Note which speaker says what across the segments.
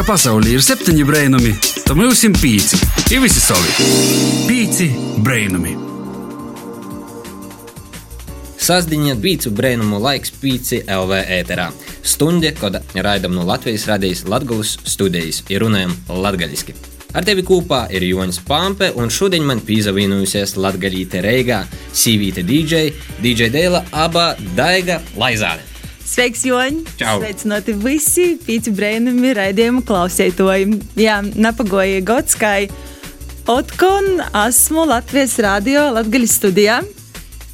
Speaker 1: ka pasaulē ir septiņi brainami, tad mums ir pieci. Ir visi savi. Pieci brainami.
Speaker 2: Sasdiņa pīcu brēnumu laiks pīci LV ēterā. Stunde, kad raidam no Latvijas radijas Latgulas studijas, ir runājam latgaļiski. Ar tevi kopā ir Jonas Pampe, un šodien man pīzavīnusies Latgaļīte Reigā, Sīvīte DJ, DJ Dēla, Abā Daiga Laizāne.
Speaker 3: Sveiks, Joņ!
Speaker 2: Čau.
Speaker 3: Sveicināti visi pīci brēnumi raidījumu klausētoji. Jā, napagoja gods, kā Otkon esmu Latvijas radio Latgaļas studijā.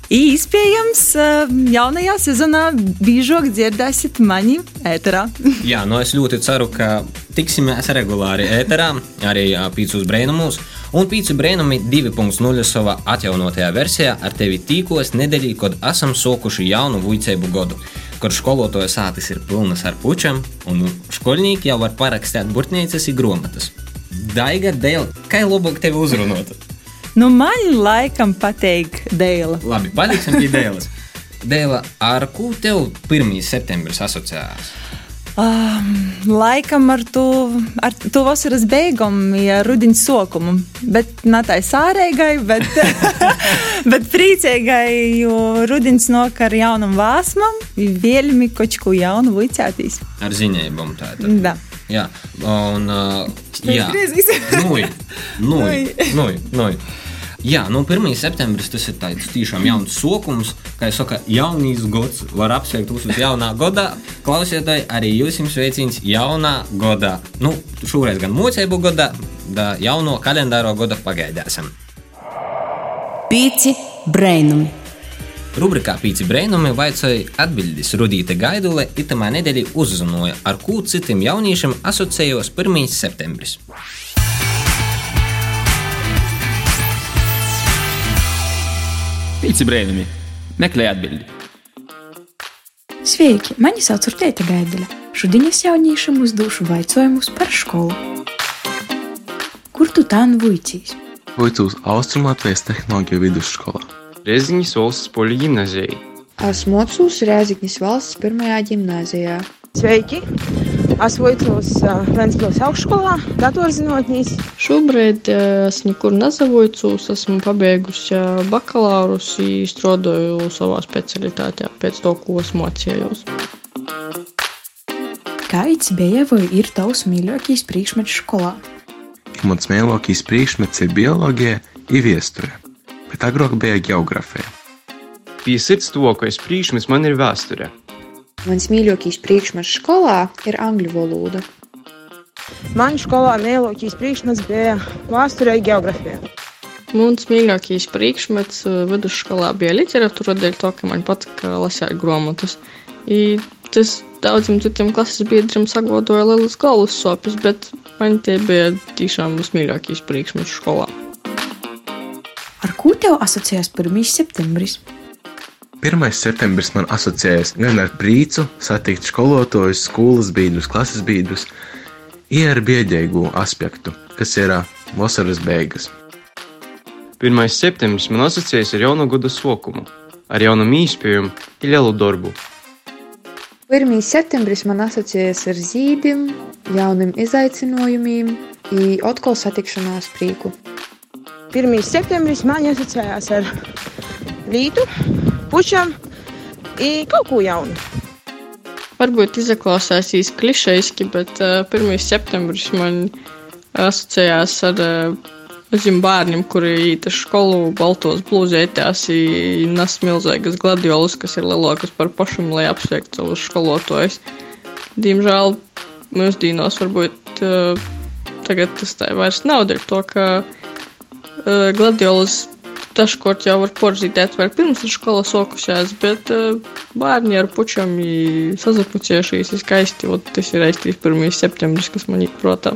Speaker 3: Iespējams, eh, jaunajā sezonā biežāk dzirdēsiet mani ēterā.
Speaker 2: Jā, nu es ļoti ceru, ka tiksimies regulāri ēterā, arī ā, pīcūs brēnumos. Un pīcu brēnumi 2.0 savā atjaunotajā versijā ar tevi tīkos nedēļā, kad esam sokuši jaunu vuicēbu godu, kur skolotāja sātis ir pilnas ar pučiem, un skolnieki jau var parakstīt burtnīcas un grāmatas. Daiga, Dēl, kā labāk tevi uzrunāt?
Speaker 3: Nu, man laikam patīk dēla.
Speaker 2: Labi, paliksim pie Dēlas. Dēla, ar ko tev 1. septembris asociējās?
Speaker 3: Laikam ar to, ar to vasaras beigām, ja rudenī sokumu. Bet ne tā sārēgai, bet, bet priecīgai, jo rudenis nāk ar jaunam vāsmam, vēlmi kaut ko jaunu vicētīs.
Speaker 2: Ar ziņām tādu.
Speaker 3: Da.
Speaker 2: Jā, un. Uh, jā, nu, nu, nu, nu. Jā, nu 1. septembris tas ir tāds tiešām jauns sokums, kā jau saka, jaunīs gads. Var apsveikt jūs jaunā gadā. Klausieties, arī jūs jums sveicins jaunā gadā. Nu, šoreiz gan mocību gadā, da jauno kalendāro gada pagaidāsim.
Speaker 4: Pīci brainumi.
Speaker 2: Rubrikā Pīci Brēnumi vaicāja atbildes Rudīte Gaidule, itamā nedēļā uzzināja, ar ko citiem jauniešiem asociējos 1. septembris.
Speaker 5: Pīci brēnumi. Meklē atbildi.
Speaker 6: Sveiki, mani sauc Urteita Gaidele. Šodien es jauniešiem uzdošu jautājumus par skolu. Kur tu tā nu vuicīs?
Speaker 7: Vojcūs Austrumlatvijas tehnoloģiju vidusskolā.
Speaker 8: Reziņas valsts poļu gimnazijai.
Speaker 9: Esmu Mocūs Rēzikņas valsts pirmajā gimnāzijā.
Speaker 10: Sveiki! Es vicos Vēncpils augšskolā, datorzinātnīs.
Speaker 11: Šobrīd es nekur nezavoicos, esmu pabeigusi bakalaurus un strādāju savā specialitātē pēc to, ko es mocījos.
Speaker 6: Kāds bija vai ir tavs mīļākais priekšmets skolā?
Speaker 7: Mans mīļākais priekšmets ir bioloģija, ir viesture, bet agrāk bija geogrāfija.
Speaker 8: Pie sirds tuvākais priekšmets man ir vēsture.
Speaker 9: Mans mīļākais priekšmets skolā ir angļu valoda.
Speaker 10: Man skolā mīļākais priekšmets bija vēsturē, geogrāfija.
Speaker 11: Mans mīļākais priekšmets eh, vidusskolā bija literatūra, dēļ to, ka man patika lasīt grāmatas. Tas daudziem citiem klases biedriem saglabāja lielas galvas sāpes, bet man tie bija tiešām vismīļākais priekšmets skolā.
Speaker 6: Ar ko tev asociējas 1. septembris?
Speaker 7: 1. septembris man asociējas gan ar prieku, satikt skolotājus, skolas biedrus, klases biedrus, ir ar biedēju aspektu, kas ir vasaras beigas.
Speaker 8: 1. septembris man asociējas ar jaunu gada sokumu, ar jaunu mīspējumu un lielu darbu.
Speaker 9: 1. septembris man asociējas ar zīdiem, jauniem izaicinājumiem un atkal satikšanās prieku.
Speaker 10: 1. septembris man asociējās ar rītu, pušām un kaut ko jaunu.
Speaker 11: Varbūt izklausās klišejiski, bet uh, 1. septembris man asociējās ar uh, maziem bērniem, kuri iet uz skolu baltos blūzētās nes milzīgas gladiolas, kas ir lielākas par pašam, lai apsveiktu savus skolotājus. Diemžēl mūsdienās varbūt uh, tagad tas tā vairs nav dēļ to, ka uh, gladiolas dažkārt jau var porzītēt vēl pirms ir skola sokusies, bet uh, bērni ar pučiem sazapuciešies ir skaisti, un tas ir aiztīs 1. septembris, kas man ir protā.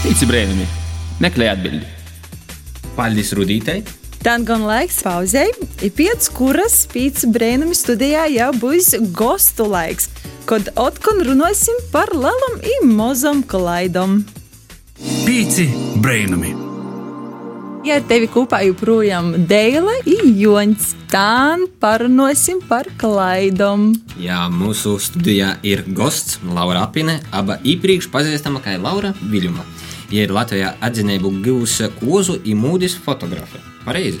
Speaker 5: Pīci brēnumi. Meklē atbildi.
Speaker 2: Paldies Rudītei!
Speaker 3: Tad gan laiks pauzei, ir pieci kuras pīcis brēnumi studijā jau būs gostu laiks, kad atkal runāsim par lielām un mazām klaidām.
Speaker 1: Pīci brainami!
Speaker 3: Ja ar tevi kopā joprojām Dēla un Joņš, tad parunāsim par klaidām.
Speaker 2: Jā, mūsu studijā ir gosts Laura Apine, aba iepriekš pazīstama kā Laura Viļuma. Ja ir Latvijā atzinību guvusi kozu un mūdis fotografe. Pareizi.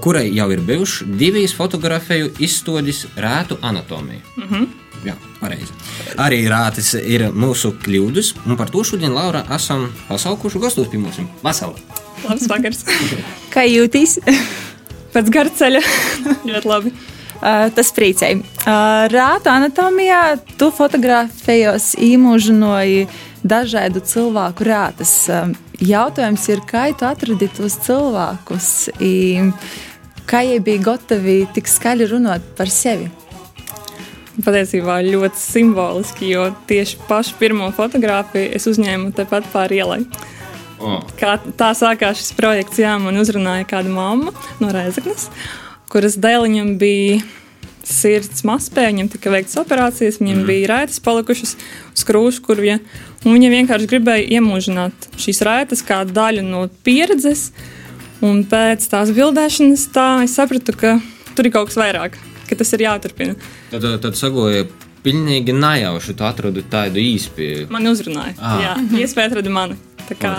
Speaker 2: Kurai jau ir bijuši divas fotografiju izstādes rētu anatomiju.
Speaker 4: Mm -hmm.
Speaker 2: Jā, pareizi. Arī rātis ir mūsu kļūdas, un par to šodien Laura esam pasaukuši gastos pie mums. Vasala!
Speaker 4: Labs vakars!
Speaker 3: Kā jūties?
Speaker 4: Pēc gara ceļa ļoti labi.
Speaker 3: Uh, tas priecēja. Uh, Rāta anatomijā tu fotografējos īmūžinoji dažādu cilvēku rātas. Uh, jautājums ir, kā tu atradi tos cilvēkus? I, kā viņi bija gatavi tik skaļi runāt par sevi?
Speaker 4: Patiesībā ļoti simboliski, jo tieši pašu pirmo fotografiju es uzņēmu tepat pāri ielai.
Speaker 2: Oh.
Speaker 4: Kā tā sākās šis projekts, jā, man uzrunāja kāda mamma no Reizeknas, kuras dēliņam bija sirds mazspēja, viņam tika veikts operācijas, viņam mm. bija raitas palikušas uz krūškurvja, un viņa vienkārši gribēja iemūžināt šīs raitas kā daļu no pieredzes, un pēc tās bildēšanas tā es sapratu, ka tur ir kaut kas vairāk, ka tas ir jāturpina.
Speaker 2: Tad, tad, tad sagoja pilnīgi najauši, tu atradi tādu īspēju.
Speaker 4: Man uzrunāja,
Speaker 2: Ah.
Speaker 4: jā, iespēja atrada mani. Tā kā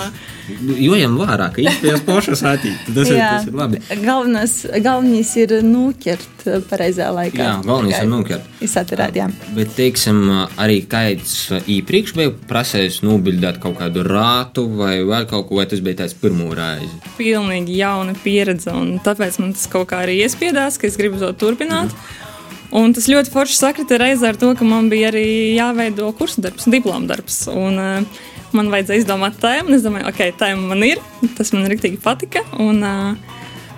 Speaker 2: Jo jām vairāk, ka īspējas pošas attīt. Tas, ir- tas ir labi.
Speaker 3: Galvenais, galvenais ir nūķert pareizā laikā.
Speaker 2: Jā, galvenais ir nūķert.
Speaker 3: Izsaturēt, jā.
Speaker 2: Bet, teiksim, arī kāds iepriekš bija prasējis nobildēt kaut kādu rātu vai vēl kaut ko, vai tas bija tāds pirmo reizi.
Speaker 4: pilnīgi jauna pieredze, un tāpēc man tas kaut kā arī iespiedās, ka es gribu to turpināt. Un tas ļoti forši sakrita reizē ar to, ka man bija arī jāveido kursu darbs, diploma darbs. Un, uh, man vajadzēja izdomāt tēmu, es domāju, ok, tēma man ir, tas man rīktīgi patika. Un, uh,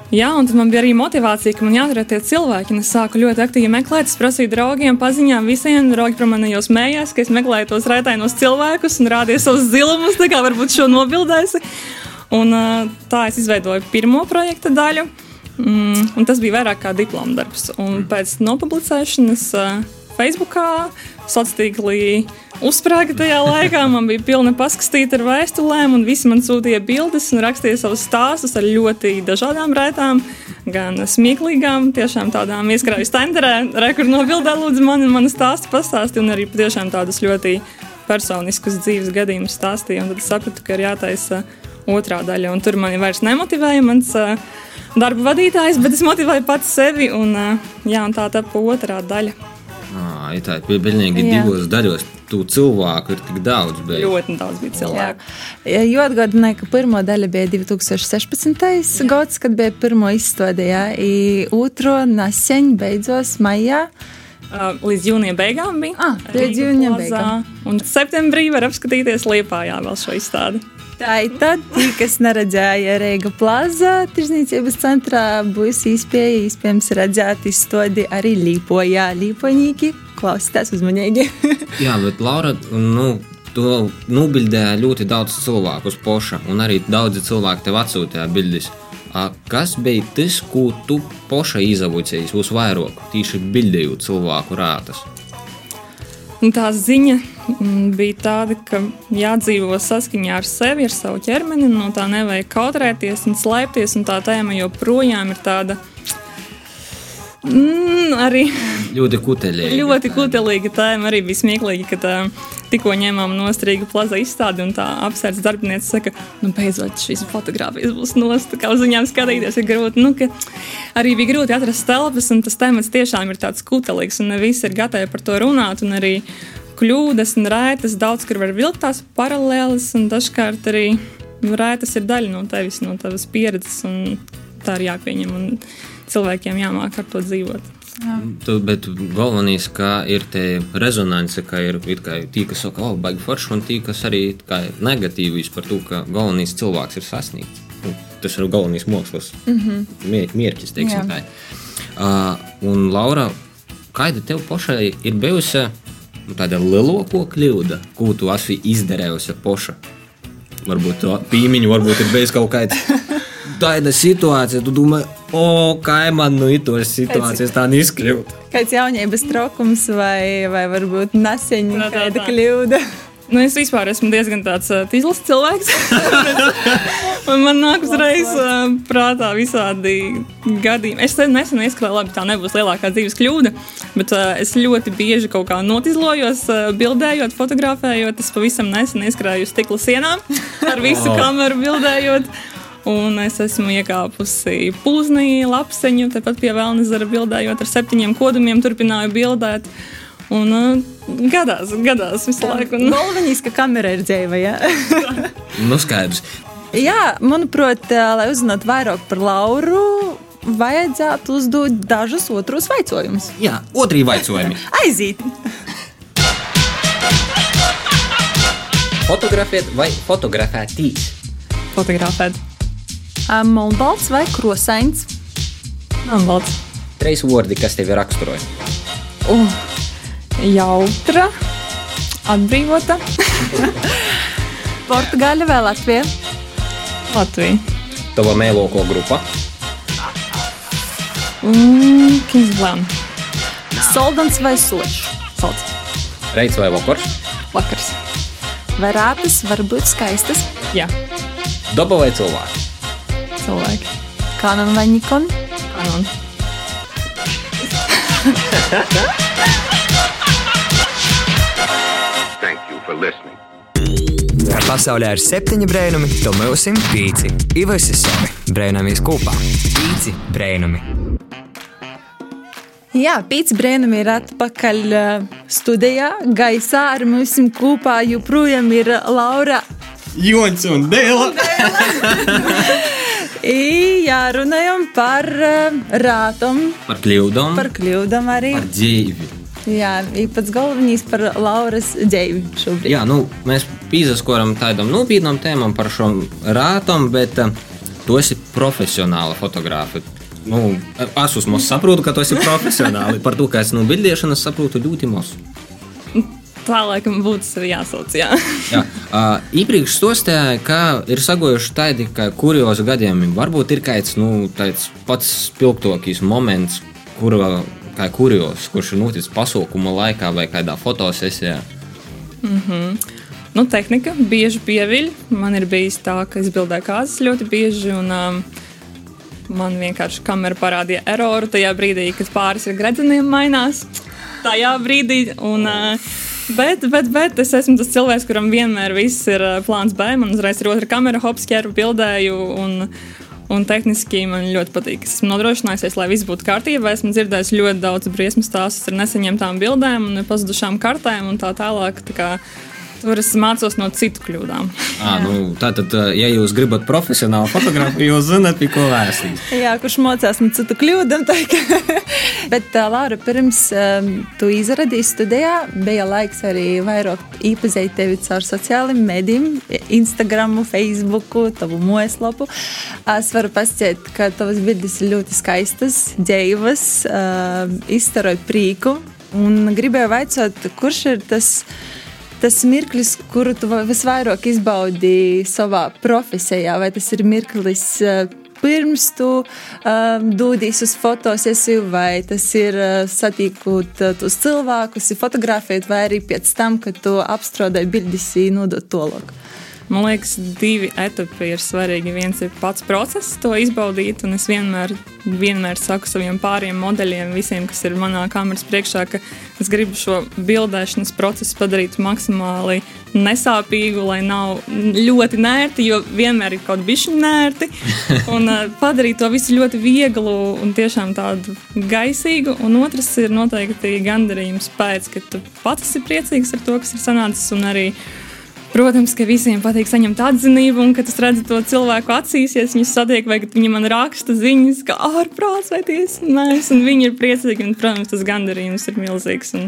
Speaker 4: Jā, un tad man bija arī motivācija, ka man jāatrod tie cilvēki. Un es sāku ļoti aktīvi meklēt, es prasīju draugiem, paziņām visiem. Draugi par mani jau smējās, ka es meklēju tos raitainos cilvēkus un rādīju savus zilumus, tā kā varbūt šo nobildēsi. Un, uh, tā es izveidoju pirmo projekta daļu. Mm, un tas bija vairāk kā diploma darbs. Un pēc nopublicēšanas uh, Facebookā, sociālā tīklī, uzsprāga tajā laikā. Man bija pilna paskatīta ar vēstulēm, un visi man sūtīja bildes un rakstīja savus stāstus ar ļoti dažādām raitām. Gan smieklīgām, tiešām tādām ieskrāju stenderē, re, kur no bildē lūdzu man un manu stāstu pastāstīja, un arī patiešām tādus ļoti personiskus dzīves gadījumus stāstīja. Tad sapratu, ka ir jātaisa otrā daļa, un tur mani vairs nemotivēja mans uh, darba vadītājs, bet es motivēju pats sevi, un, uh, jā, un tā tapa otrā daļa.
Speaker 2: Ah, ir tā, bija pilnīgi divos daļos. Tu cilvēku ir tik daudz, bet
Speaker 4: Ļoti daudz bija cilvēku.
Speaker 3: Jā, jo atgādināju, ka pirmā daļa bija 2016. gads, kad bija pirmā izstāde, jā, i otro nesen beidzos maijā.
Speaker 4: Līdz jūnija beigām bija.
Speaker 3: Ah, līdz jūnija beigām.
Speaker 4: Un septembrī var apskatīties Liepājā vēl šo izstādi.
Speaker 3: Tā ir tad, tie, kas neredzēja Reiga plazā, tirzniecības centrā, būs iespēja iespējams redzēt izstādi arī Līpojā. Līpoņīgi, klausieties uzmanīgi.
Speaker 2: Jā, bet Laura, nu, to nobildēja ļoti daudz cilvēku uz poša, un arī daudzi cilvēki tev atsūtīja bildes. A, Kas bija tas, ko tu poša izavocējies uz vairāk, tīši bildējot cilvēku rātas?
Speaker 4: Un tā ziņa bija tāda, ka jādzīvo saskaņā ar sevi, ar savu ķermeni, no tā nevajag kautrēties un slēpties. Un tā tēma joprojām ir tāda mm, arī
Speaker 2: Ļoti kuteļīgi.
Speaker 4: ļoti kutelīga tēma. Arī bija smieklīgi, ka tā, tikko ņēmām no Strīga plaza izstādi, un tā apsvērts darbiniece saka, nu, beidzot, šīs fotogrāfijas būs nost, kā uz viņām skatīties ir grūti. Nu, arī bija grūti atrast telpas, un tas temats tiešām ir tāds kutelīgs, un ne visi ir gatavi par to runāt, un arī kļūdas un raitas daudz, kur var vilkt tās paralēles, un dažkārt arī raitas ir daļa no tevis, no tavas pieredzes, un tā ir jāpieņem, un cilvēkiem jāmāk ar to dzīvot.
Speaker 2: Tu, bet galvenais, ka ir te rezonance, ka ir kā tie, kas saka, oh, baigi forši, un tie, kas arī ir negatīvīs par to, ka galvenais cilvēks ir sasniegts. Nu, tas ir galvenais mākslas
Speaker 3: Mhm.
Speaker 2: mier- mērķis, teiksim
Speaker 3: Jā.
Speaker 2: tā. Uh, un, Laura, kāda tev pašai ir bijusi nu, tāda lielākā kļūda, ko tu esi izdarījusi poša? Varbūt to pīmiņu, varbūt ir bijis kaut kāds. Tāda situācija, tu domā, o, kā man no itos situācijas tā neizkļūt.
Speaker 3: Kāds jaunības trokums vai, vai varbūt neseņa
Speaker 4: Tā, tā,
Speaker 3: kāda
Speaker 4: tā.
Speaker 3: kļūda.
Speaker 4: Nu, es vispār esmu diezgan tāds uh, tīzlis cilvēks. Man nāk uzreiz uh, prātā visādi gadījumi. Es nesen ieskrēju, labi, tā nebūs lielākā dzīves kļūda, bet uh, es ļoti bieži kaut kā notizlojos, uh, bildējot, fotografējot. Es pavisam nesen ieskrēju uz stikla sienām ar visu
Speaker 2: Oh.
Speaker 4: kameru bildējot. Un es esmu iekāpusi pūznī, lapseņu, tepat pie Vēlnezera bildējot ar septiņiem kodumiem, turpināju bildēt. Un uh, gadās, gadās visu laiku. Un,
Speaker 3: Galvenais, ka kamera ir dzīva. Ja?
Speaker 2: Nu, skaidrs.
Speaker 3: Jā, manuprāt, ā, lai uzzinātu vairāk par Lauru, vajadzētu uzdot dažus otrus jautājumus.
Speaker 2: Jā, otrī vaicojumi.
Speaker 3: Aiziet!
Speaker 2: Fotografēt vai fotografētīs?
Speaker 4: Fotografēt.
Speaker 3: Melnbalts vai krosains?
Speaker 4: Melnbalts.
Speaker 2: Trīs vārdi, kas tevi raksturoja.
Speaker 4: Uh, jautra, atbrīvota.
Speaker 3: Portugāļa vai Latvija?
Speaker 4: Latvija.
Speaker 2: Tava mēloko grupa.
Speaker 4: Mm, Kingsland.
Speaker 3: Soldans vai sočs?
Speaker 4: Salds.
Speaker 2: Reits vai vakars.
Speaker 4: Vakars.
Speaker 3: Vai rātas var būt skaistas?
Speaker 4: Jā.
Speaker 2: Daba vai cilvēki.
Speaker 4: Cilvēki.
Speaker 3: Kanon vai Nikon?
Speaker 4: Kanon.
Speaker 12: Listening.
Speaker 13: Pasaulē ir septiņi brēnumi, to mūsim pīci. Ivas ir savi brēnamies kopā. Pīci brēnumi.
Speaker 3: Jā, pīcis brēnumi ir atpakaļ ā, studijā. Gaisā ar mums kopā joprojām ir Laura.
Speaker 2: Jons un Dēla.
Speaker 3: I, jā, runājam par ā, rātam,
Speaker 2: Par kļūdām.
Speaker 3: par kļūdām arī.
Speaker 2: Par dzīvi.
Speaker 3: Jā, ir pats galvenais par Lauras dzīvi šobrīd.
Speaker 2: Jā, nu, mēs pīzaskoram tādam nopietnam tēmam par šo rātam, bet uh, tu esi profesionāla fotogrāfa. Nu, es uz mums saprotu, ka tu esi profesionāli. Par to, ka es no bildēšanas saprotu ļoti maz.
Speaker 4: Tā laikam būtu jāsauc. Jā.
Speaker 2: Jā, uh, iepriekš stostēja, ka ir sagojuši tādi, kuriozi gadījumi varbūt ir kāds nu, tāds pats spilgtākais moments, kur, kā kurios, kurš ir noticis pasaukuma laikā vai kādā fotosesijā.
Speaker 4: Mm -hmm. nu, tehnika bieži pieviļ. Man ir bijis tā, ka es bildēju kāzas ļoti bieži. Un, um, Man vienkārši kamera parādīja eroru tajā brīdī, kad pāris ar gredzeniem mainās. Tajā brīdī. Un, uh, bet, bet, bet es esmu tas cilvēks, kuram vienmēr viss ir uh, plāns B. Man uzreiz ir otra kamera, hops, ķēru, bildēju. Un, Un tehniski man ļoti patīk. Es esmu nodrošinājusies, lai viss būtu kārtībā. Esmu dzirdējis ļoti daudz briesmu stāstus ar nesaņemtām bildēm un pazudušām kartēm un tā tālāk. Tā kā, tur es mācos no citu kļūdām.
Speaker 2: À, nu, tātad, ja jūs gribat profesionāli fotografēt, jūs zināt, pie ko vēstīt.
Speaker 3: Jā, kurš mocās no citu kļūdām. Bet, uh, Laura, pirms um, tu izradīji studijā, bija laiks arī vairāk iepazīt tevi caur sociālajiem medijiem, Instagram, Facebook, tavu mājaslapu. Es varu pasakāt, ka tavas bildes ir ļoti skaistas, dzīvas, uh, izstaroja prīku. Un gribēju vaicāt, kurš ir tas tas mirklis, kuru tu visvairāk izbaudi savā profesijā, vai tas ir mirklis eh, pirms tu um, dodies uz fotosesiju, vai tas ir uh, satīkot uh, tos cilvēkus, fotografēt, vai arī pēc tam, kad tu apstrādāji bildes, nodot tolok.
Speaker 4: Man liekas, divi etapi ir svarīgi. Viens ir pats process, to izbaudīt, un es vienmēr, vienmēr saku saviem pāriem modeļiem, visiem, kas ir manā kameras priekšā, ka es gribu šo bildēšanas procesu padarīt maksimāli nesāpīgu, lai nav ļoti nērti, jo vienmēr ir kaut bišķi nērti, un uh, padarīt to visu ļoti vieglu un tiešām tādu gaisīgu. Un otrs ir noteikti gandarījums pēc, ka tu pats esi priecīgs ar to, kas ir sanācis, un arī Protams, ka visiem patīk saņemt atzinību, un kad es redzu to cilvēku acīs, ja es viņus satieku, vai viņi man raksta ziņas, ka ārprāts vai tiesa, mēs, un viņi ir priecīgi, un, protams, tas gandarījums ir milzīgs. Un,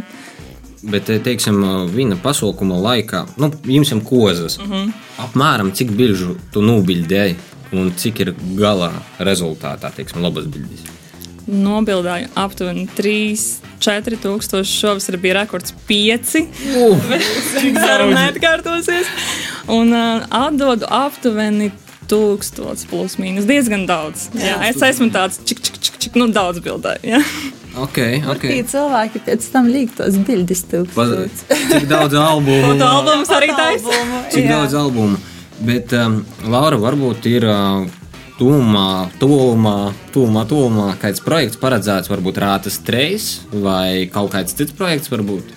Speaker 2: Bet, eh, teiksim, viņa pasaukuma laikā, nu, jums ir kozas.
Speaker 4: uh -huh.
Speaker 2: Apmēram cik bilžu tu nobildēji un cik ir galā rezultātā, teiksim, labas bildes.
Speaker 4: Nobildāju aptuveni 3, 4 tūkstoši. Šovasar bija rekords 5. Cik ceru neatkārtosies. Un uh, atdodu aptuveni tūkstots plus mīnus. Diezgan daudz. Jā, es esmu tāds čik, čik, čik, čik nu daudz bildēju. Jā.
Speaker 2: Ok, ok.
Speaker 3: Tie cilvēki pēc tam liek tos bildes
Speaker 2: Pa,
Speaker 3: tūkstotis.
Speaker 2: cik daudz albumu?
Speaker 4: Foto albums arī taisa.
Speaker 2: Cik daudz albumu? Bet, um, Laura, varbūt ir uh, tūmā, tūmā, tūmā, tūmā kāds projekts paredzēts, varbūt rātas trejas vai kaut kāds cits projekts varbūt.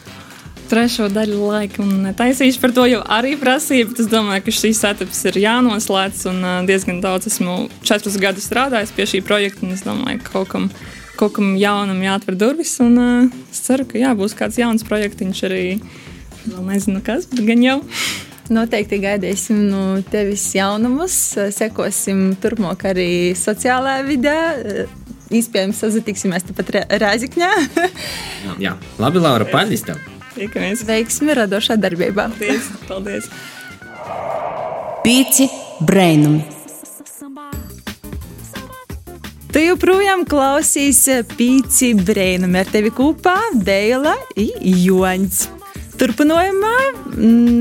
Speaker 4: Trešo daļu laikam netaisīšu par to, jo arī prasīja, bet es domāju, ka šīs etapas ir jānoslēdz. Un diezgan daudz esmu 14 gadus strādājis pie šī projekta, un es domāju, ka kaut kam, kaut kam jaunam jāatver durvis. Un uh, es ceru, ka jā, būs kāds jauns projektiņš arī. Vēl nezinu, kas, bet gan jau.
Speaker 3: Noteikti gaidīsim no tevis jaunumus, sekosim turpmāk arī sociālajā vidē. Iespējams, sazināsimies tepat Rāzikņā.
Speaker 2: Jā, labi, Laura, paldies tev!
Speaker 4: Tiekamies!
Speaker 3: Veiksmi radošā darbībā!
Speaker 4: Paldies! paldies.
Speaker 12: Pīci brainumi!
Speaker 3: Tu joprojām klausies pīci brēnumi ar tevi kopā Deila un Joņs. Turpinājumā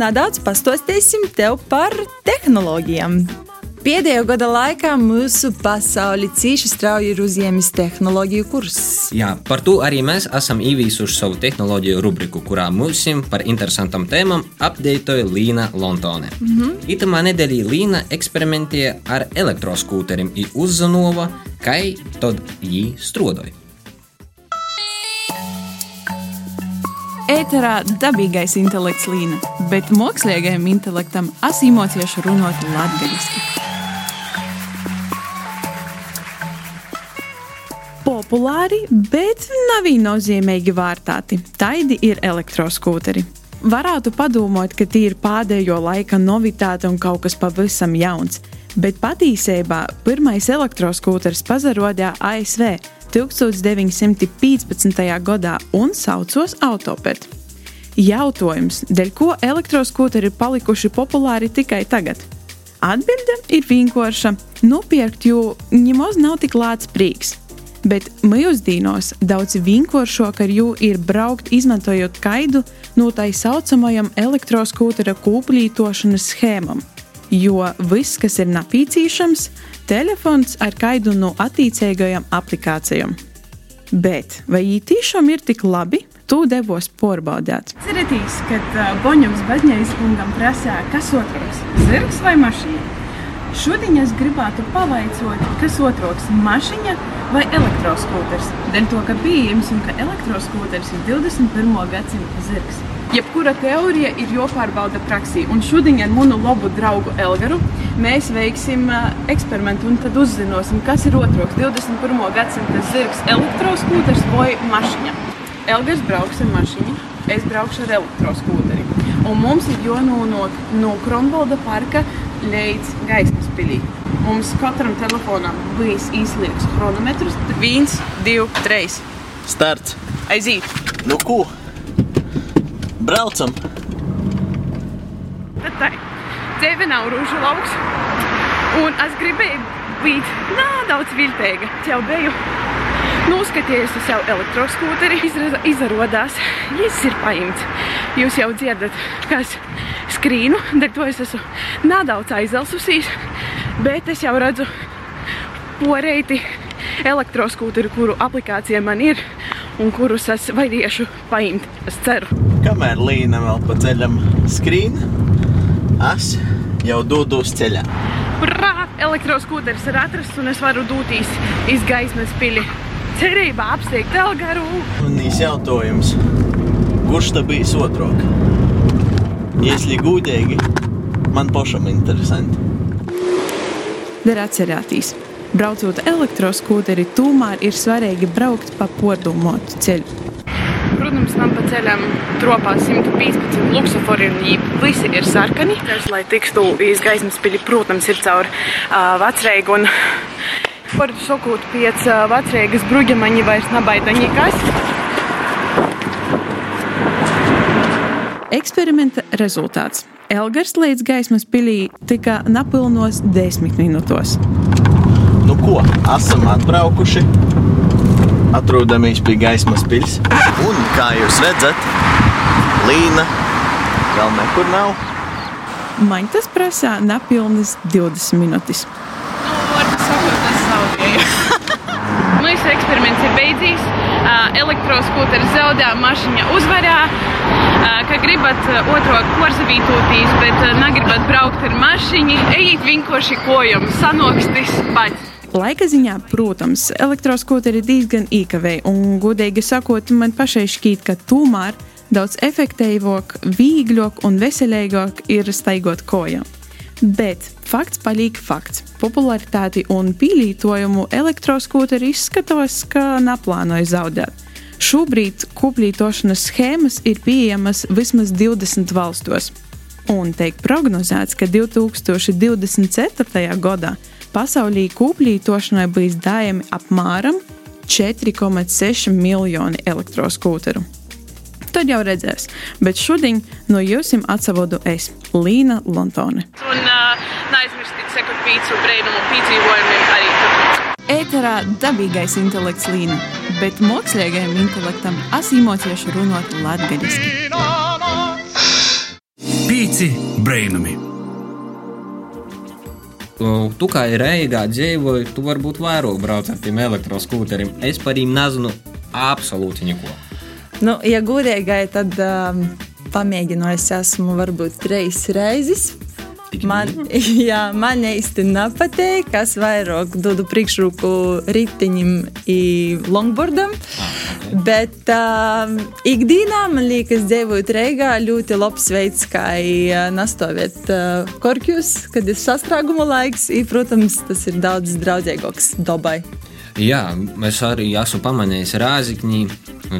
Speaker 3: nedaudz pastāstīsim tev par tehnoloģijām. Pēdējo gada laikā mūsu pasauli cīši strauji ir uzņēmis tehnoloģiju kurs.
Speaker 2: Jā, par to arī mēs esam ieviesuši savu tehnoloģiju rubriku, kurā mums par interesantām tēmām apdeitoja Līna Lontone. Mm -hmm. Itamā nedēļā Līna eksperimentēja ar elektroskūteriem un uzzināja, kā tad viņi strādāja.
Speaker 14: Ēterā dabīgais intelekts līna, bet mākslīgajam intelektam asimocieši runāt latviešu. Populāri, bet nav viennozīmīgi vērtāti. Taidi ir elektroskūteri. Varētu padomāt, ka tie ir pēdējo laika novitāte un kaut kas pavisam jauns, bet patiesībā pirmais elektroskūters pazarodīja ASV 1915. gadā un saucos Autopet. Jautājums, dēļ ko elektroskūteri ir palikuši populāri tikai tagad? Atbilde ir vienkārša - nopirkt, jo ņemos nav tik lāts prīks. Bet mūsdienās daudz vienkāršāk ar jū ir braukt, izmantojot kaidu no tā saucamajam elektroskūtera kūplītošanas schēmam. Jo viss, kas ir napīcīšams, telefons ar kaidu no attīcīgajām aplikācijām. Bet vai tiešām ir tik labi? Tu devos porbaudēt.
Speaker 15: Ceratīs, kad uh, Boņums Baņģējas kungam prasīja, kas otrs - zirgs vai mašīna? Šodien es gribētu pavaicot, kas otrs - mašīna vai elektroskūters. Dēļ to, ka pieejams un ka elektroskūters ir 21. gadsimta zirgs. Jebkura teorija ir jāpārbauda praksī, un šodien ar manu labu draugu Elgaru mēs veiksim eksperimentu un tad uzzināsim, kas ir otrs - 21. gadsimta zirgs - elektroskūters vai mašīna. Elgars brauks ar mašīnu, es braukšu ar elektroskūteri. Un mums ir jānonāk no Kronvalda parka līdz gaismas pilī. Mums katram telefonam bijis īslīgs chronometrs. Viens, divi, trīs.
Speaker 16: Starts!
Speaker 15: Aiziet!
Speaker 16: Nu ko? Braucam!
Speaker 15: Tad tā dzīve nav rūžu lauks. Un es gribēju būt nedaudz viltīga. Jau biju noskatījusi savu elektroskūteri. Izrādās, viņš ir paimts. Jūs jau dzirdat, kas skrīnu, dēļ to es esmu nedaudz aizelsusīs, bet es jau redzu poreiti elektroskūteri, kuru aplikācija man ir un kurus es varēšu paimt. Es ceru.
Speaker 16: Kamēr līna vēl pa ceļam skrīn, es jau dodos ceļā.
Speaker 15: Urā! Elektroskūteris ir atrasts un es varu dūtīs izgaismas pili. Cerībā apsteigt Elgaru.
Speaker 16: Un īs jautājums, kurš tad bijis otrāk? Iesļi gūdīgi, man pašam interesanti.
Speaker 14: Der atcerēties, braucot elektroskūteri, tomēr ir svarīgi braukt pa podūmotu ceļu.
Speaker 15: Protams, man pa ceļam tropā 115 luksofori un viņi visi ir sarkani. Tas, lai tikstu izgaismas pili, protams, ir caur uh, vecreigu un par sakot pēc uh, vecreigas bruģamaņi vairs nabaida nekas.
Speaker 14: Eksperimenta rezultāts. Elgars līdz gaismas pilī tika napilnos desmit minūtos.
Speaker 16: Nu ko, esam atbraukuši, atrodamies pie gaismas pils. Un, kā jūs redzat, līna vēl nekur nav.
Speaker 14: Man tas prasā napilnas 20 minūtes.
Speaker 15: Mūsu eksperiments ir beidzies. Elektroskūteris zaudēja, mašīna uzvarēja. ka gribat otro korzavītūtīs, bet negribat braukt ar mašīnu, ejiet vienkārši kojam, sanokstis pats.
Speaker 14: Laika ziņā, protams, elektroskūteri diezgan īkavēji, un, godīgi sakot, man pašai šķiet, ka tomēr daudz efektīvāk, vieglāk un veselīgāk ir staigot kojām. Bet fakts paliek fakts. Popularitāti un pielietojumu elektroskūteri izskatās, ka neplānoja zaudēt. Šobrīd kuplītošanas schēmas ir pieejamas vismaz 20 valstos. Un tiek prognozēts, ka 2024. gadā pasaulī kuplītošanai būs dājami apmēram 4,6 miljoni elektroskūteru. Tad jau redzēs, bet šodien no jums atsavodu es, Līna Lontone.
Speaker 15: Un uh, neaizmirstiet sekot pīci brīnumu piedzīvojumiem arī.
Speaker 14: Ēterā dabīgais intelekts Līna, bet mākslīgajam intelektam asīmotieši runāt latgaļiski.
Speaker 1: Pīci brainami!
Speaker 2: Tu kā reigā dzīvoji, tu varbūt vairāk brauc ar tiem elektroskūteriem. Es par viņiem nezinu absolūti neko.
Speaker 3: Nu, ja godīgai, tad um, pamēģināju, es esmu varbūt trīs reizes. Man, jā, man īsti nepatīk, kas vairāk dodu priekšroku riteņiem un longboardam. Ah, okay. Bet uh, ikdienā man liekas, dzīvojot Reigā, ļoti labs veids, kā nastāvēt uh, korķus, kad ir sastrēguma laiks. I, protams, tas ir daudz draudzīgāks dabai.
Speaker 2: Jā, es arī esmu pamanījis Rāzikņī.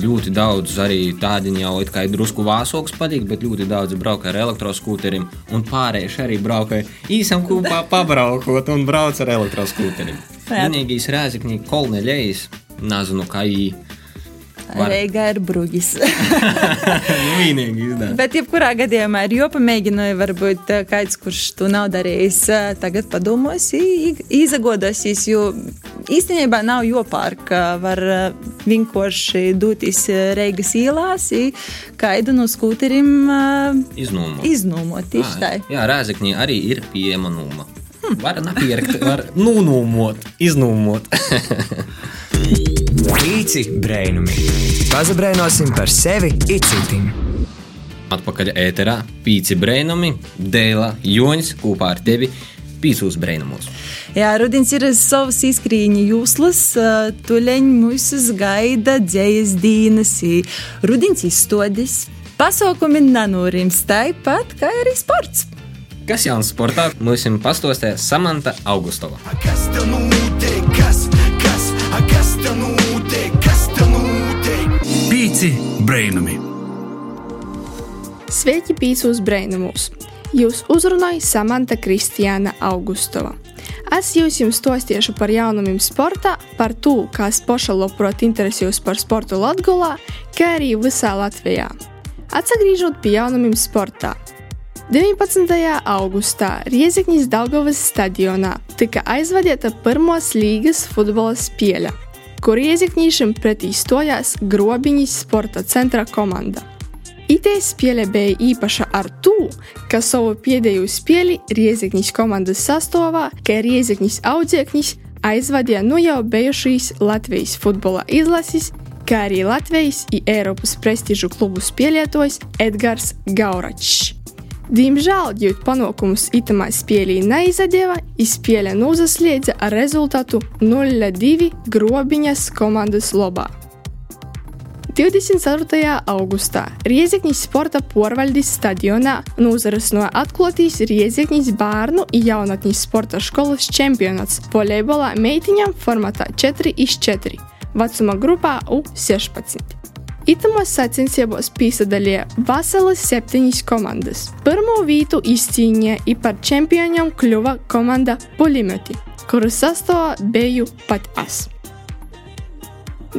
Speaker 2: Ļoti daudz arī tādi jau it kā ir drusku vāsoks patīk, bet ļoti daudz brauc ar elektroskūteriem. Un pārējie arī brauc īsam kūpā pabraukot un brauc ar elektroskūteriem. Vienīgais Rāzikņī kolneļejas, nezinu, kā īstenībā.
Speaker 3: Var. Reigā ir brūģis.
Speaker 2: Vienīgi izdevās.
Speaker 3: Bet, jebkurā gadījumā, ir jopamēģina, varbūt eh, kāds, kurš to nav darījis, eh, tagad padomos, izagodosies, jo īstenībā nav jopārka. Var eh, vienkārši doties Reigas ielās, kaidu no skūterim
Speaker 2: iznūmot.
Speaker 3: Iznūmot, tieši tā.
Speaker 2: Jā, Rēzekņī arī ir pieejama nūma. Hm. Var nepirkt, var nūnūmot, iznūmot.
Speaker 13: Pīci brainumi. Pazabrainosim par sevi icitim.
Speaker 2: Atpakaļ ēterā pīci brainumi, Dēla Joņas kopā ar tevi pīcūs brainumos.
Speaker 3: Jā, rudens ir savas izkrīņa jūslas, tuļeņ mūsus gaida dzējas dīnas, rudens izstodis. Pasaukumi nanūrims tāpat kā arī sports.
Speaker 2: Kas jauns sportā? Mums ir pastostē Samanta Augustova.
Speaker 12: Kas tev notiek? Kas
Speaker 1: Pīci brainami!
Speaker 17: Sveiki, pīcūs brainamos! Jūs uzrunāja Samanta Kristiāna Augustova. Es jūs jums stostīšu par jaunumiem sportā, par to, kā spoša labprāt interesējos par sportu Latgolā, kā arī visā Latvijā. Atsagrīžot pie jaunumiem sportā. 19. augustā Riezikņas Daugavas stadionā tika aizvadīta pirmos līgas futbola spēle, kur Riezikņīšiem pretī stojās Grobiņas sporta centra komanda. Itē spēle bija īpaša ar to, ka savu pēdējo spēli Riezikņas komandas sastāvā, kā Riezikņas audzēknis, aizvadīja nu jau bijušīs Latvijas futbola izlases, kā arī Latvijas un Eiropas prestižu klubu spēlētājs Edgars Gauračs. Diemžēl, jūt panākumus itamā spēlī neizadeva, izspēle nozaslēdza ar rezultātu 0-2 grobiņas komandas lobā. 24. augustā Riezekņas sporta porvaldes stadionā nozaras no atklātīs Riezekņas bērnu un jaunatnes sporta skolas čempionāts volejbolā meitiņām formatā 4x4 vecuma grupā U16. Itamos sacensībos piesaistīja veselas septiņas komandas. Pirmo vietu izcīnīja un par čempioniem kļuva komanda Polimeti, kuras sastāvā biju pat es.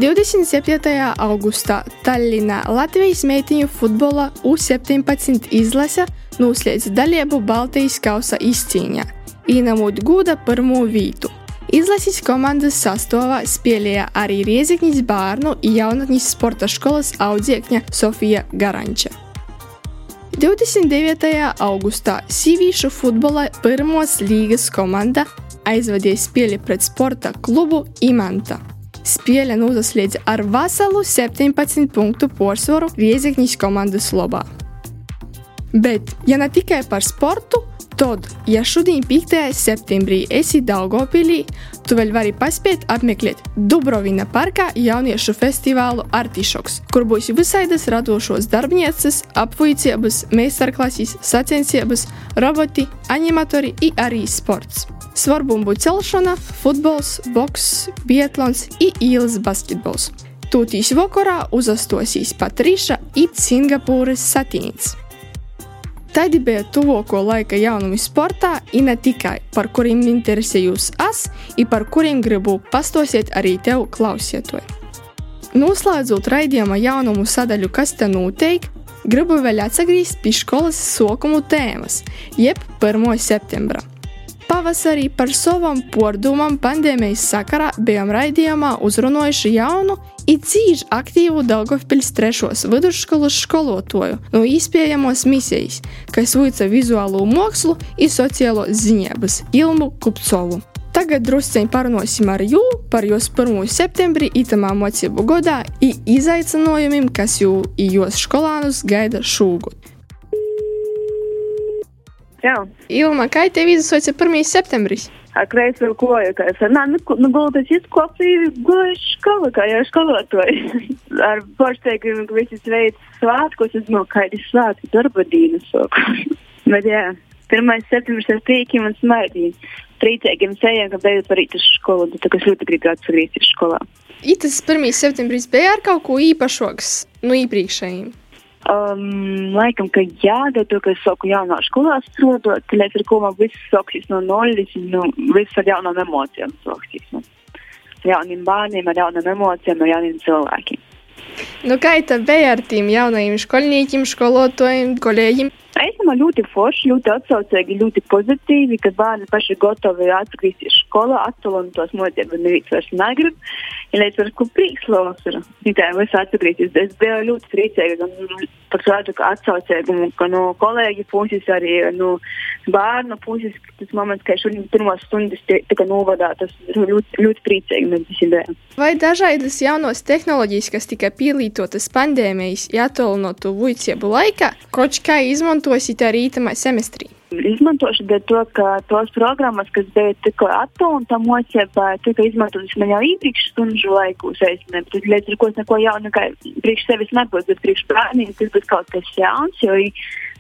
Speaker 17: 27. augustā Tallinā Latvijas meitiņu futbola U-17 izlase noslēdz dalību Baltijas kausa izcīņā, ieņemot gūda pirmo vietu. Izlases komandas sastāvā spēlēja arī Riezikņas bērnu un jaunatnes sporta skolas audzēkņa Sofija Garanča. 29. augustā Sīvīšu futbola pirmos līgas komanda aizvadīja spēli pret sporta klubu Imanta. Spēle nozaslēdza ar veselu 17 punktu porcelānu Riezekņas komandas lobā. Bet, ja ne tikai par sportu, tad, ja šodien 5. septembrī esi Daugopilī, tu vēl vari paspēt apmeklēt Dubrovina parkā jauniešu festivālu Artišoks, kur būs visaidas radošos darbnieces, apvuicības, meistarklases, sacensības, roboti, animatori i arī sports. Svarbumbu celšana, futbols, boks, biatlons i īles basketbols. Tūtīs vakarā uzastosīs Patriša i Singapūras satīns. Tādi bija tuvāko laika jaunumi sportā, un ne tikai par kuriem interesējos es, un par kuriem gribu pastosiet arī tev, klausietoji. Noslēdzot raidījuma jaunumu sadaļu, kas te notiek, gribu vēl atgriezties pie skolas sokumu tēmas, jeb 1. septembra. Pavasarī par savām pārdomām pandēmijas sakarā bijām raidījumā uzrunājuši jaunu ir cīņš aktīvu Daugavpils trešos vidusskolas skolotoju no iespējamos misijas, kas veica vizuālo mākslu un sociālo ziņības Ilmu Kupcovu. Tagad drusceņi parunāsim ar jū par jos 1. septembrī itamā mocību godā un izaicinājumiem, kas jū i jos skolānus gaida šūgut.
Speaker 18: Jā.
Speaker 17: Ilma, kā tev izsauca 1. septembris?
Speaker 18: Kreisā koja, kā es ar nānu, nu, gultas izkopīju, goju školu, kā jau skolotoju. ar pārsteigumu, ka visi sveic svātkos, es no kādi svātki darba dīnas soku. Bet jā, 1. septembris ar priekiem un smaidīju. Trīcīgiem sējiem, ka beidzot varīt uz skolu, tagad es ļoti gribu atgriezties skolā.
Speaker 17: Itas 1. septembris bija ar kaut ko īpašoks no iepriekšējiem.
Speaker 18: Um, laikam, ka jā, bet to, ka es saku jaunā skolā strādāt, līdz ar ko man viss sāksies no nulles, nu, viss ar jaunām emocijām sāksies. Nu. Jauniem bērniem, ar jaunām emocijām, ar jauniem cilvēkiem.
Speaker 17: Nu, kā tev bija ar tiem jaunajiem skolniekiem, skolotājiem, kolēģiem?
Speaker 18: Esam ļoti forši, ļoti atsaucīgi, ļoti pozitīvi, ka bērni paši gatavi atgriezties skolā, attālināt mocību, neviens vairs negrib. Ja līdz ar ko prieks vasara, tikai viss atgriezties. Es biju ļoti priecīga gan par tādu atsaucīgumu, ka no kolēģi puses, arī no bērnu puses, tas moments, ka šodien pirmās stundas tika novadātas, ļoti, ļoti priecīgi mēs visi bijām.
Speaker 17: Vai dažādas jaunos tehnoloģijas, kas tika pielietotas pandēmijas, jātolinotu vuiciebu laikā, kaut kā izmantosit arī itamā semestrī?
Speaker 18: Izmantošu dēļ to, ka tos programmas, kas bija tikko attālināta mocībā, tika izmantotas man jau iepriekš stundu laikos. Nepratu, līdz ar ko es neko jaunu, kā priekš sevis nebūtu, bet priekš bērniem tas būs kaut kas jauns, jo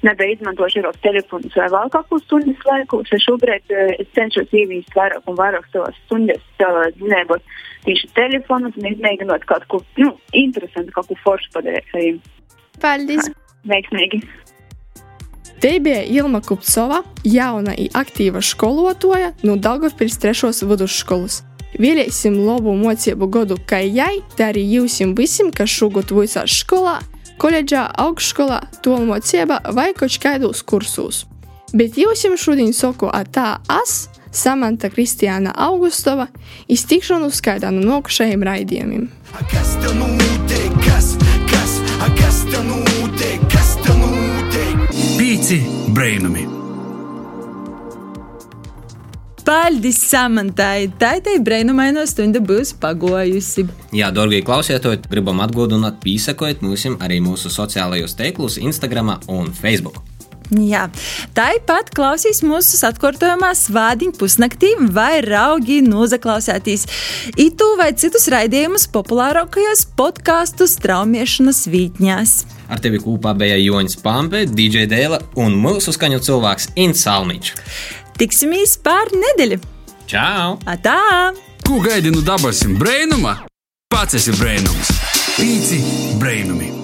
Speaker 18: nebija izmantojuši Eiropas telefonus vai vēl kaut ko stundas laikos. Es šobrīd es cenšos ievīst vairāk un vairāk savas stundas, savas zinājumos tieši telefonus un izmēģinot kaut ko nu, interesantu, kaut ko foršu padarīt.
Speaker 17: Paldies!
Speaker 18: Veiksmīgi!
Speaker 17: Te bija Ilma Kupcova, jauna un aktīva skolotāja no Daugavpils 3. vidusskolas. Vēlēsim labu mocību godu kā jai, tā arī jūsim visiem, kas šogad visās skolā, koledžā, augšskolā, tolmocība vai kaut kādos kursos. Bet jūsim šodien saku atā as, Samanta Kristiāna Augustova, iztikšanu skaidā no nākušajiem raidījumiem.
Speaker 12: Kas tev notiek?
Speaker 1: Pīci brainami!
Speaker 3: Paldies samantai! Tā tai brainumaino stunda būs pagojusi.
Speaker 2: Jā, dārgie klausietāji, gribam atgādināt, pīsakot mums arī mūsu sociālajos tīklos, Instagram un Facebook.
Speaker 3: Jā, tāpat klausīs mūsu atkārtojumā svādiņu pusnaktī vai raugi nozaklausētīs itu vai citus raidījumus populārākajos podkāstu straumiešanas vītņās.
Speaker 2: Ar tevi kopā bija Joņš Pampe, DJ Dēla un mūsu skaņu cilvēks Inns Salmiņš.
Speaker 3: Tiksimies pār nedēļu!
Speaker 2: Čau!
Speaker 3: Atā!
Speaker 1: Ko gaidi no dabasim brainuma? Pats esi brainums! Pīci brainumi!